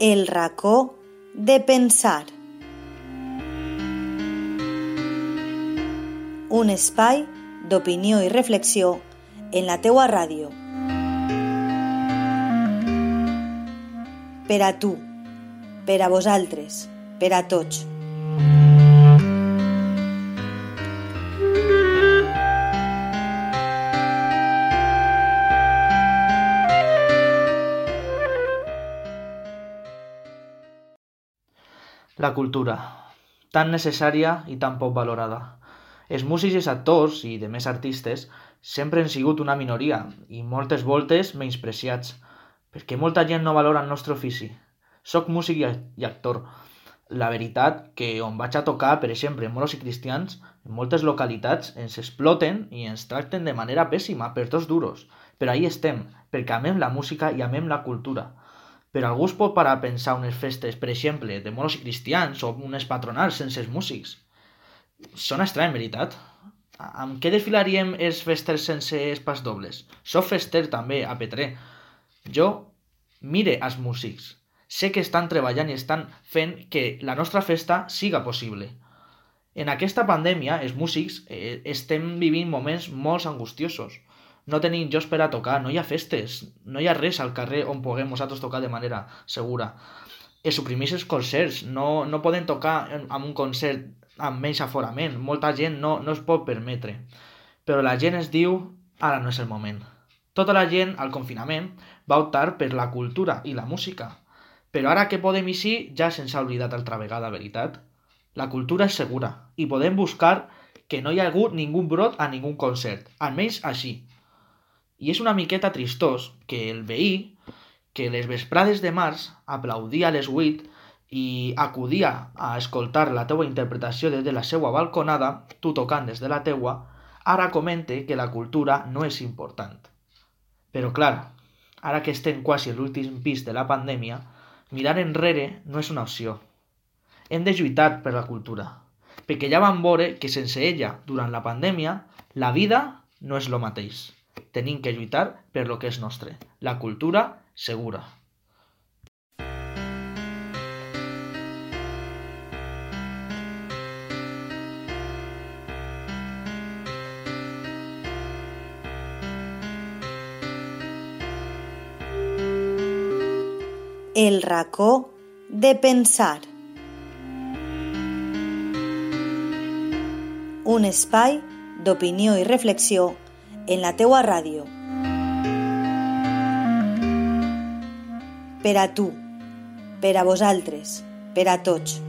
El racó de pensar. Un espai d'opinió i reflexió en la teua ràdio. Per a tu, per a vosaltres, per a tots. La cultura, tan necessària i tan poc valorada. Els músics i els actors, i de més artistes, sempre han sigut una minoria i moltes voltes menyspreciats, perquè molta gent no valora el nostre ofici. Soc músic i, actor. La veritat que on vaig a tocar, per exemple, moros i cristians, en moltes localitats ens exploten i ens tracten de manera pèssima, per tots duros. Però ahí estem, perquè amem la música i amem la cultura. Però algú es pot parar a pensar unes festes, per exemple, de moros i cristians o unes patronals sense els músics. Sona estrany, veritat? Amb què desfilaríem els festers sense espais dobles? Soc fester també, a Petrer. Jo mire els músics. Sé que estan treballant i estan fent que la nostra festa siga possible. En aquesta pandèmia, els músics eh, estem vivint moments molt angustiosos. No tenim jocs per a tocar, no hi ha festes, no hi ha res al carrer on puguem nosaltres tocar de manera segura. Es suprimeix els concerts, no, no poden tocar en, un concert amb menys aforament, molta gent no, no es pot permetre. Però la gent es diu, ara no és el moment. Tota la gent, al confinament, va optar per la cultura i la música. Però ara que podem eixir, ja se'ns ha oblidat altra vegada, veritat? La cultura és segura i podem buscar que no hi ha hagut ningú brot a ningú concert, almenys així. I és una miqueta tristós que el veí, que les vesprades de març aplaudia a les 8 i acudia a escoltar la teua interpretació des de la seva balconada, tu tocant des de la teua, ara comente que la cultura no és important. Però clar, ara que estem quasi a l'últim pis de la pandèmia, mirar enrere no és una opció. Hem de lluitar per la cultura, perquè ja vam veure que sense ella, durant la pandèmia, la vida no és lo mateix. Tenim que lluitar per lo que és nostre, la cultura segura. El racó de pensar. Un espai d'opinió i reflexió en la teua ràdio. Per a tu, per a vosaltres, per a tots.